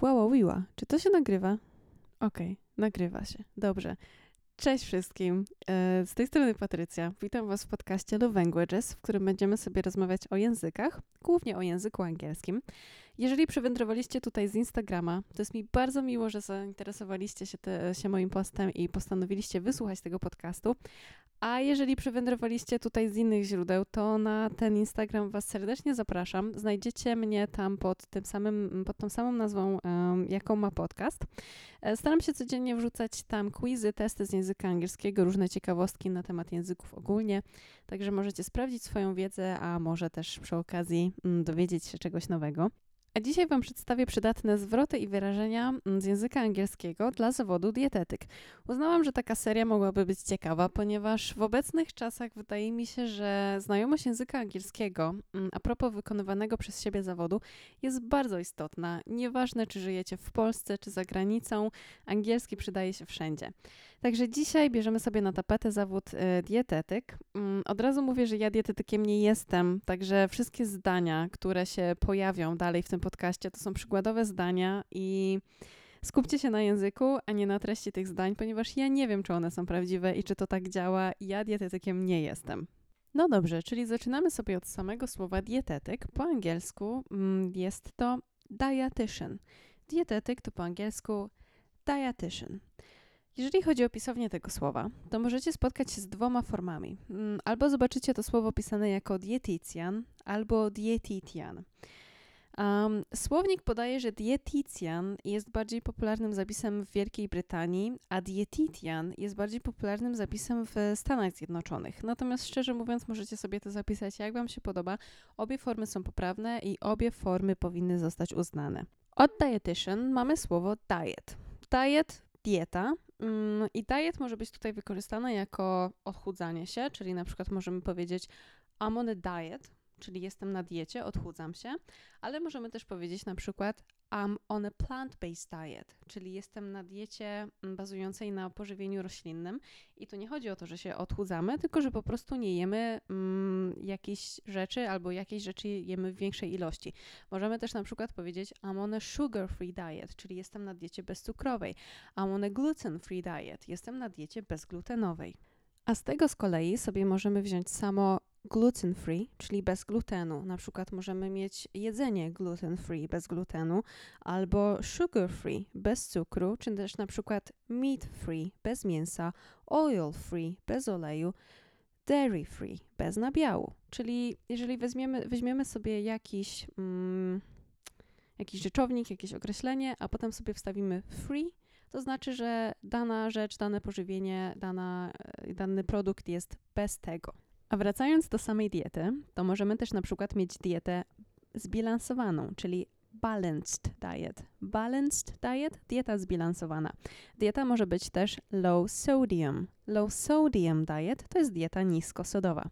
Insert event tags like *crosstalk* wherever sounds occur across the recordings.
Łaławiła. Czy to się nagrywa? Okej, nagrywa się. Dobrze. Cześć wszystkim. E, Z tej strony Patrycja. Witam Was w podcaście Love Languages, w którym będziemy sobie rozmawiać o językach, głównie o języku angielskim. Jeżeli przywędrowaliście tutaj z Instagrama, to jest mi bardzo miło, że zainteresowaliście się, te, się moim postem i postanowiliście wysłuchać tego podcastu. A jeżeli przywędrowaliście tutaj z innych źródeł, to na ten Instagram Was serdecznie zapraszam. Znajdziecie mnie tam pod, tym samym, pod tą samą nazwą, jaką ma podcast. E, Staram się codziennie wrzucać tam quizy, testy z języka angielskiego, różne ciekawostki na temat języków ogólnie. Także możecie sprawdzić swoją wiedzę, a może też przy okazji mm, dowiedzieć się czegoś nowego. A dzisiaj Wam przedstawię przydatne zwroty i wyrażenia mm, z języka angielskiego dla zawodu dietetyk. Uznałam, że taka seria mogłaby być ciekawa, ponieważ w obecnych czasach wydaje mi się, że znajomość języka angielskiego, mm, a propos wykonywanego przez siebie zawodu, jest bardzo istotna. Nieważne, czy żyjecie w Polsce, czy za granicą, angielski przydaje się wszędzie. Także dzisiaj bierzemy sobie na tapetę zawód y, dietetyk. Mm, Od razu mówię, że ja dietetykiem nie jestem, także wszystkie zdania, które się pojawią dalej w tym podcaście, to są przykładowe zdania i skupcie się na języku, a nie na treści tych zdań, ponieważ ja nie wiem, czy one są prawdziwe i czy to tak działa. Ja dietetykiem nie jestem. No dobrze, czyli zaczynamy sobie od samego słowa dietetyk. Po angielsku mm, jest to dietitian. Dietetyk to po angielsku dietitian. Jeżeli chodzi o pisownię tego słowa, to możecie spotkać się z dwoma formami. Mm, Albo zobaczycie to słowo pisane jako dietitian, albo dietitian. Um, słownik podaje, że dietitian jest bardziej popularnym zapisem w Wielkiej Brytanii, a dietitian jest bardziej popularnym zapisem w Stanach Zjednoczonych. Natomiast szczerze mówiąc, możecie sobie to zapisać jak Wam się podoba. Obie formy są poprawne i obie formy powinny zostać uznane. Od dietitian mamy słowo diet. Diet, dieta. Mm, I diet może być tutaj wykorzystane jako odchudzanie się, czyli na przykład możemy powiedzieć I'm on a diet, czyli jestem na diecie, odchudzam się, ale możemy też powiedzieć na przykład I'm on a plant-based diet, czyli jestem na diecie mm, bazującej na pożywieniu roślinnym i tu nie chodzi o to, że się odchudzamy, tylko że po prostu nie jemy mm, rzeczy albo jakieś rzeczy jemy w większej ilości. Możemy też na przykład powiedzieć I'm on a sugar-free diet, czyli jestem na diecie bezcukrowej. I'm on a gluten-free diet, jestem na diecie bezglutenowej. A z tego z kolei sobie możemy wziąć samo gluten free, czyli bez glutenu. Na przykład możemy mieć jedzenie gluten free, bez glutenu, albo sugar free, bez cukru, czy też na przykład meat free, bez mięsa, oil free, bez oleju, dairy free, bez nabiału. Czyli jeżeli weźmiemy, weźmiemy sobie jakiś, mm, jakiś rzeczownik, jakieś określenie, a potem sobie wstawimy free, to znaczy, że dana rzecz, dane pożywienie, dana, e, dany produkt jest bez tego. A wracając do samej diety, to możemy też na przykład mieć dietę zbilansowaną, czyli balanced diet. Balanced diet, dieta zbilansowana. Dieta może być też low sodium. Low sodium diet to jest dieta niskosodowa.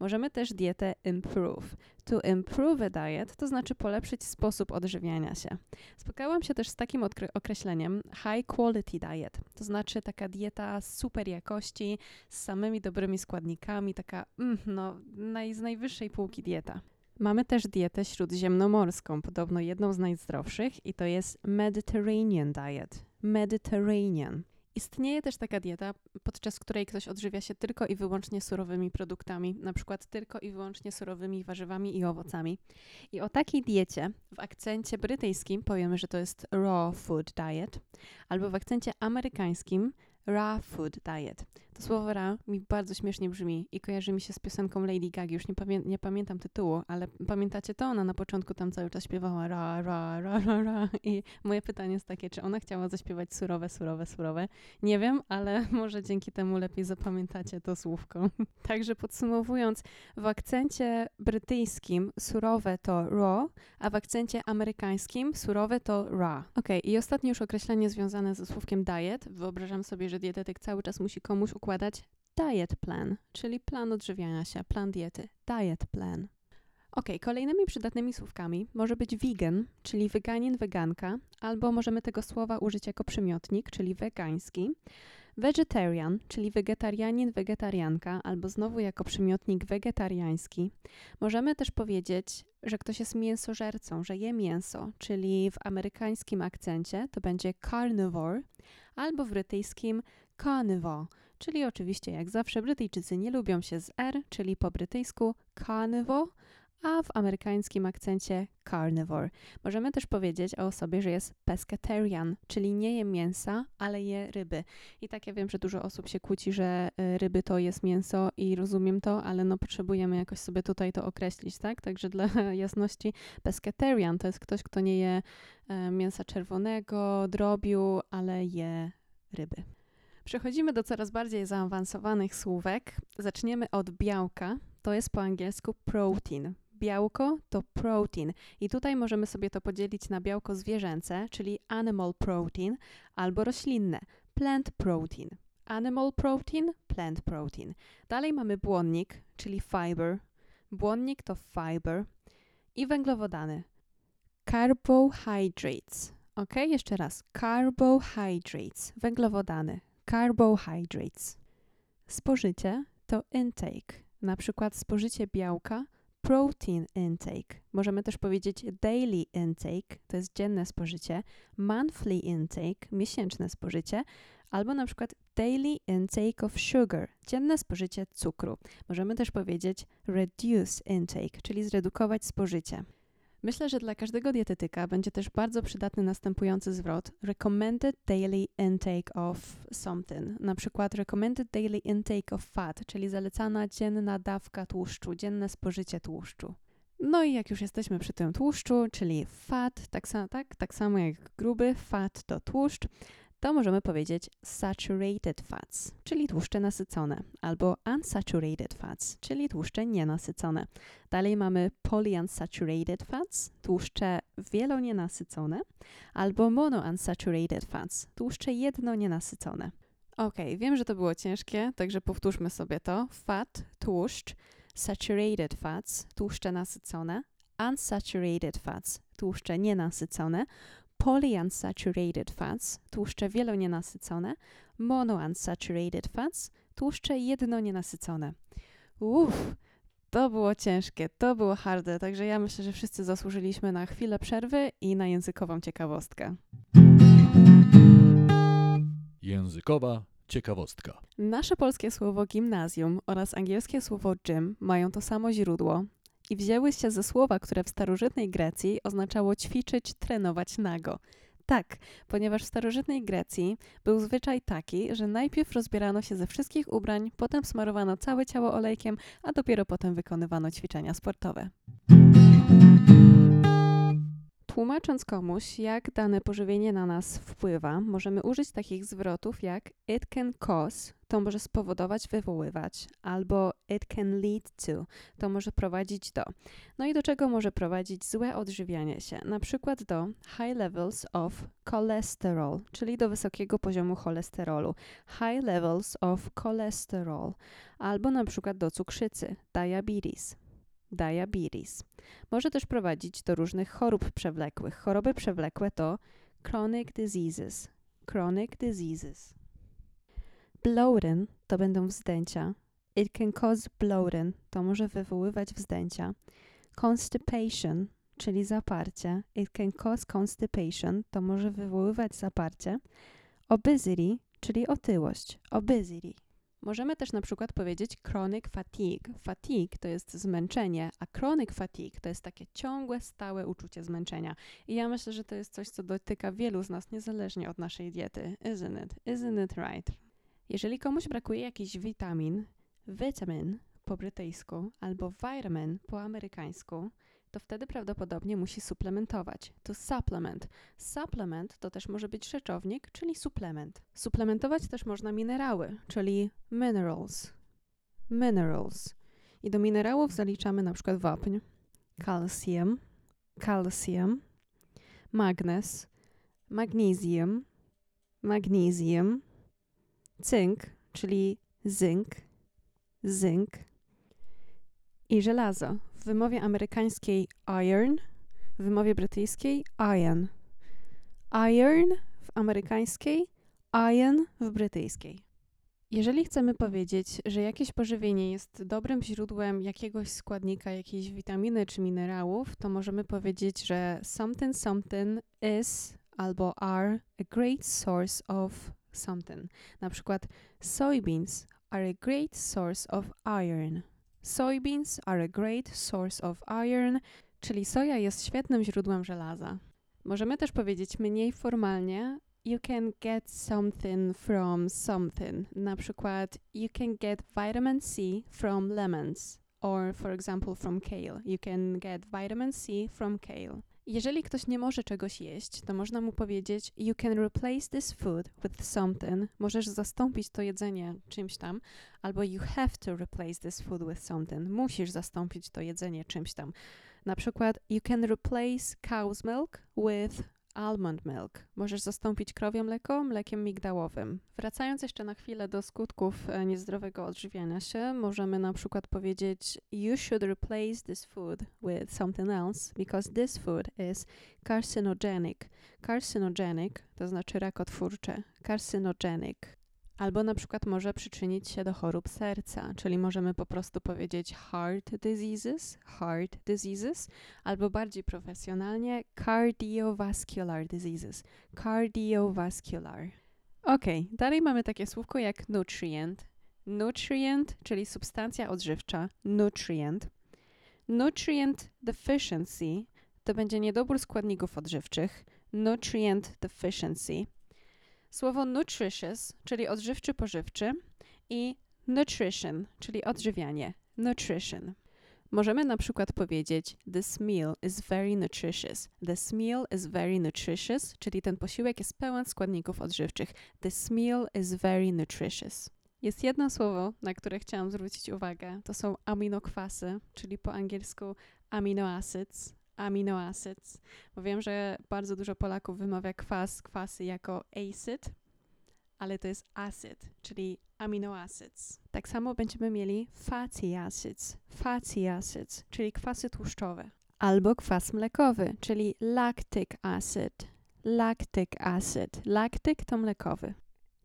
Możemy też dietę improve. To improve a diet to znaczy polepszyć sposób odżywiania się. Spotkałam się też z takim określeniem high quality diet, to znaczy taka dieta super jakości, z samymi dobrymi składnikami, taka mm, no, naj, z najwyższej półki dieta. Mamy też dietę śródziemnomorską, podobno jedną z najzdrowszych i to jest Mediterranean diet. Mediterranean. Istnieje też taka dieta, podczas której ktoś odżywia się tylko i wyłącznie surowymi produktami, na przykład tylko i wyłącznie surowymi warzywami i owocami. I o takiej diecie w akcencie brytyjskim powiemy, że to jest raw food diet, albo w akcencie amerykańskim raw food diet. To słowo raw mi bardzo śmiesznie brzmi i kojarzy mi się z piosenką Lady Gaga. Już nie, pamię- nie pamiętam tytułu, ale pamiętacie to? Ona na początku tam cały czas śpiewała ra, ra, ra, ra, ra. I moje pytanie jest takie, czy ona chciała zaśpiewać surowe, surowe, surowe? Nie wiem, ale *laughs* może dzięki temu lepiej zapamiętacie to słówko. *laughs* Także podsumowując, w akcencie brytyjskim surowe to raw, a w akcencie amerykańskim surowe to raw. Ok, i ostatnie już określenie związane ze słówkiem diet. Wyobrażam sobie, że dietetyk cały czas musi komuś układać diet plan, czyli plan odżywiania się, plan diety, diet plan. Ok, kolejnymi przydatnymi słówkami może być vegan, czyli weganin, weganka, albo możemy tego słowa użyć jako przymiotnik, czyli wegański. Vegetarian, czyli wegetarianin, wegetarianka, albo znowu jako przymiotnik wegetariański. Możemy też powiedzieć, że ktoś jest mięsożercą, że je mięso, czyli w amerykańskim akcencie to będzie carnivore, albo w brytyjskim carnivore, czyli oczywiście jak zawsze Brytyjczycy nie lubią się z R, czyli po brytyjsku carnivore, a w amerykańskim akcencie carnivore. Możemy też powiedzieć o osobie, że jest pescatarian, czyli nie je mięsa, ale je ryby. I tak ja wiem, że dużo osób się kłóci, że y, ryby to jest mięso i rozumiem to, ale no potrzebujemy jakoś sobie tutaj to określić, tak? Także dla *laughs* jasności, pescatarian to jest ktoś, kto nie je e, mięsa czerwonego, drobiu, ale je ryby. Przechodzimy do coraz bardziej zaawansowanych słówek. Zaczniemy od białka. To jest po angielsku protein białko to protein. I tutaj możemy sobie to podzielić na białko zwierzęce, czyli animal protein, albo roślinne, plant protein. Animal protein, plant protein. Dalej mamy błonnik, czyli fiber. Błonnik to fiber. I węglowodany. Carbohydrates. Ok, jeszcze raz. Carbohydrates. Węglowodany. Carbohydrates. Spożycie to intake. Na przykład spożycie białka protein intake. Możemy też powiedzieć daily intake, to jest dzienne spożycie, monthly intake, miesięczne spożycie, albo na przykład daily intake of sugar, dzienne spożycie cukru. Możemy też powiedzieć reduce intake, czyli zredukować spożycie. Myślę, że dla każdego dietetyka będzie też bardzo przydatny następujący zwrot recommended daily intake of something. Na przykład recommended daily intake of fat, czyli zalecana dzienna dawka tłuszczu, dzienne spożycie tłuszczu. No i jak już jesteśmy przy tym tłuszczu, czyli fat, tak, tak, tak samo jak gruby, fat to tłuszcz, to możemy powiedzieć saturated fats, czyli tłuszcze nasycone, albo unsaturated fats, czyli tłuszcze nienasycone. Dalej mamy polyunsaturated fats, tłuszcze wielonienasycone, albo monounsaturated fats, tłuszcze jednonienasycone. Ok, wiem, że to było ciężkie, także powtórzmy sobie to. Fat, tłuszcz, saturated fats, tłuszcze nasycone, unsaturated fats, tłuszcze nienasycone, polyunsaturated fats, tłuszcze wielonienasycone, monounsaturated fats, tłuszcze jednonienasycone. Uff, to było ciężkie, to było harde, także ja myślę, że wszyscy zasłużyliśmy na chwilę przerwy i na językową ciekawostkę. Językowa ciekawostka. Nasze polskie słowo gimnazjum oraz angielskie słowo gym mają to samo źródło, i wzięły się ze słowa, które w starożytnej Grecji oznaczało ćwiczyć, trenować nago. Tak, ponieważ w starożytnej Grecji był zwyczaj taki, że najpierw rozbierano się ze wszystkich ubrań, potem smarowano całe ciało olejkiem, a dopiero potem wykonywano ćwiczenia sportowe. Tłumacząc komuś, jak dane pożywienie na nas wpływa, możemy użyć takich zwrotów jak it can cause, to może spowodować, wywoływać, albo it can lead to, to może prowadzić do. No i do czego może prowadzić złe odżywianie się? Na przykład do high levels of cholesterol, czyli do wysokiego poziomu cholesterolu. High levels of cholesterol, albo na przykład do cukrzycy, diabetes diabetes. Może też prowadzić do różnych chorób przewlekłych. Choroby przewlekłe to chronic diseases. Chronic diseases. Bloating to będą wzdęcia. It can cause bloating, to może wywoływać wzdęcia. Constipation, czyli zaparcie. It can cause constipation, to może wywoływać zaparcie. Obesity, czyli otyłość. Obesity. Możemy też na przykład powiedzieć chronic fatigue. Fatigue to jest zmęczenie, a chronic fatigue to jest takie ciągłe, stałe uczucie zmęczenia. I ja myślę, że to jest coś, co dotyka wielu z nas niezależnie od naszej diety. Isn't it? Isn't it right? Jeżeli komuś brakuje jakiś witamin, vitamin po brytyjsku albo vitamin po amerykańsku, to wtedy prawdopodobnie musi suplementować. To supplement. Supplement to też może być rzeczownik, czyli suplement. Suplementować też można minerały, czyli minerals. Minerals. I do minerałów zaliczamy na przykład wapń, calcium, calcium, magnez, magnesium, magnesium, cynk, czyli zinc, zinc i żelazo wymowie amerykańskiej iron, w wymowie brytyjskiej iron. Iron w amerykańskiej, iron w brytyjskiej. Jeżeli chcemy powiedzieć, że jakieś pożywienie jest dobrym źródłem jakiegoś składnika, jakiejś witaminy czy minerałów, to możemy powiedzieć, że something something is albo are a great source of something. Na przykład soybeans are a great source of iron. Soybeans are a great source of iron, czyli soja jest świetnym źródłem żelaza. Możemy też powiedzieć mniej formalnie, you can get something from something. Na przykład, you can get vitamin C from lemons, or for example, from kale. You can get vitamin C from kale. Jeżeli ktoś nie może czegoś jeść, to można mu powiedzieć: You can replace this food with something. Możesz zastąpić to jedzenie czymś tam, albo you have to replace this food with something. Musisz zastąpić to jedzenie czymś tam. Na przykład, you can replace cow's milk with almond milk. Możesz zastąpić krowie mleko mlekiem migdałowym. Wracając jeszcze na chwilę do skutków e, niezdrowego odżywiania się, możemy na przykład powiedzieć you should replace this food with something else because this food is carcinogenic. Carcinogenic to znaczy rakotwórcze. Carcinogenic. Albo na przykład może przyczynić się do chorób serca, czyli możemy po prostu powiedzieć heart diseases, heart diseases, albo bardziej profesjonalnie cardiovascular diseases, cardiovascular. Ok, dalej mamy takie słówko jak nutrient. Nutrient, czyli substancja odżywcza, nutrient. Nutrient deficiency to będzie niedobór składników odżywczych, nutrient deficiency. Słowo nutritious, czyli odżywczy, pożywczy i nutrition, czyli odżywianie, nutrition. Możemy na przykład powiedzieć This meal is very nutritious. This meal is very nutritious, czyli ten posiłek jest pełen składników odżywczych. This meal is very nutritious. Jest jedno słowo, na które chciałam zwrócić uwagę. To są aminokwasy, czyli po angielsku amino acids. Amino acids, bo wiem, że bardzo dużo Polaków wymawia kwas, kwasy jako acid, ale to jest acid, czyli amino acids. Tak samo będziemy mieli fatty acids, fatty acids, czyli kwasy tłuszczowe. Albo kwas mlekowy, czyli lactic acid, lactic acid. Lactic to mlekowy.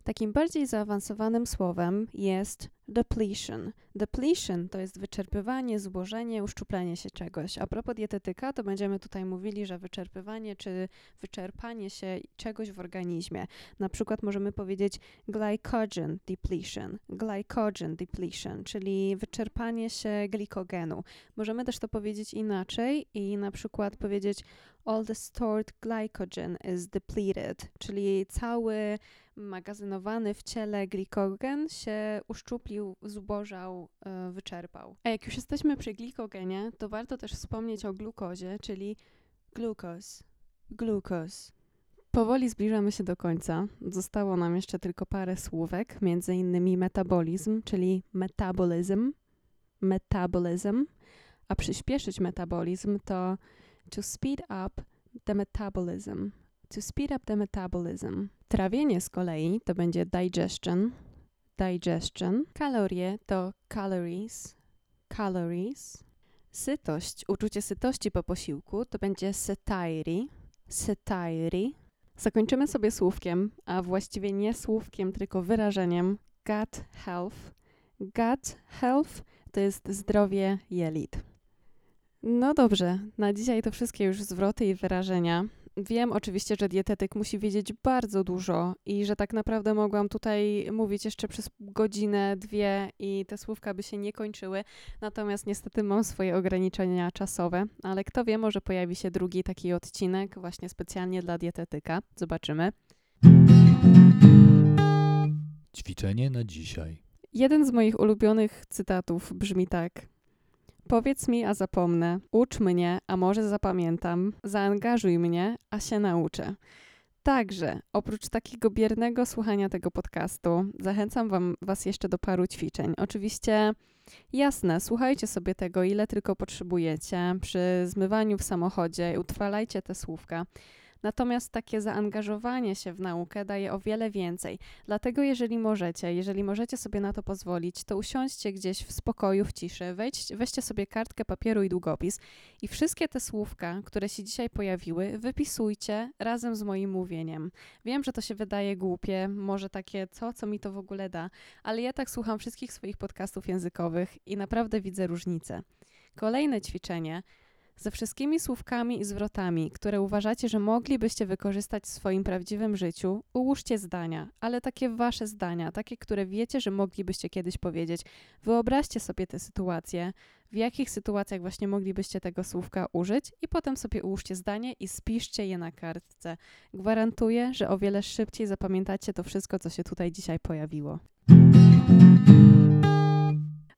Takim bardziej zaawansowanym słowem jest depletion. Depletion to jest wyczerpywanie, złożenie, uszczuplenie się czegoś. A propos dietetyka, to będziemy tutaj mówili, że wyczerpywanie czy wyczerpanie się czegoś w organizmie. Na przykład możemy powiedzieć glycogen depletion, glycogen depletion, czyli wyczerpanie się glikogenu. Możemy też to powiedzieć inaczej i na przykład powiedzieć all the stored glycogen is depleted, czyli cały magazynowany w ciele glikogen się uszczuplił, zubożał, e, wyczerpał. A jak już jesteśmy przy glikogenie, to warto też wspomnieć o glukozie, czyli glucose, glucose. Powoli zbliżamy się do końca. Zostało nam jeszcze tylko parę słówek, między innymi metabolizm, czyli metabolizm, metabolizm, a przyspieszyć metabolizm to to speed up the metabolism. To speed up the metabolism. Trawienie z kolei to będzie digestion, digestion. Kalorie to calories, calories. Sytość, uczucie sytości po posiłku to będzie satiety, satiety. Zakończymy sobie słówkiem, a właściwie nie słówkiem, tylko wyrażeniem gut health. Gut health to jest zdrowie jelit. No dobrze, na dzisiaj to wszystkie już zwroty i wyrażenia. Wiem oczywiście, że dietetyk musi wiedzieć bardzo dużo i że tak naprawdę mogłam tutaj mówić jeszcze przez godzinę, dwie i te słówka by się nie kończyły. Natomiast niestety mam swoje ograniczenia czasowe, ale kto wie, może pojawi się drugi taki odcinek właśnie specjalnie dla dietetyka. Zobaczymy. Ćwiczenie na dzisiaj. Jeden z moich ulubionych cytatów brzmi tak: Powiedz mi, a zapomnę. Ucz mnie, a może zapamiętam. Zaangażuj mnie, a się nauczę. Także, oprócz takiego biernego słuchania tego podcastu, zachęcam wam, Was jeszcze do paru ćwiczeń. Oczywiście, jasne, słuchajcie sobie tego, ile tylko potrzebujecie przy zmywaniu w samochodzie, utrwalajcie te słówka. Natomiast takie zaangażowanie się w naukę daje o wiele więcej. Dlatego, jeżeli możecie, jeżeli możecie sobie na to pozwolić, to usiądźcie gdzieś w spokoju, w ciszy, wejdź, weźcie sobie kartkę papieru i długopis i wszystkie te słówka, które się dzisiaj pojawiły, wypisujcie razem z moim mówieniem. Wiem, że to się wydaje głupie, może takie, co, co mi to w ogóle da, ale ja tak słucham wszystkich swoich podcastów językowych i naprawdę widzę różnicę. Kolejne ćwiczenie ze wszystkimi słówkami i zwrotami, które uważacie, że moglibyście wykorzystać w swoim prawdziwym życiu, ułóżcie zdania, ale takie wasze zdania, takie, które wiecie, że moglibyście kiedyś powiedzieć. Wyobraźcie sobie te sytuacje, w jakich sytuacjach właśnie moglibyście tego słówka użyć i potem sobie ułóżcie zdanie i spiszcie je na kartce. Gwarantuję, że o wiele szybciej zapamiętacie to wszystko, co się tutaj dzisiaj pojawiło.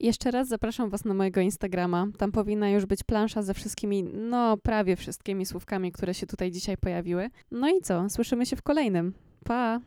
Jeszcze raz zapraszam Was na mojego Instagrama. Tam powinna już być plansza ze wszystkimi, no prawie wszystkimi słówkami, które się tutaj dzisiaj pojawiły. No i co? Słyszymy się w kolejnym. Pa!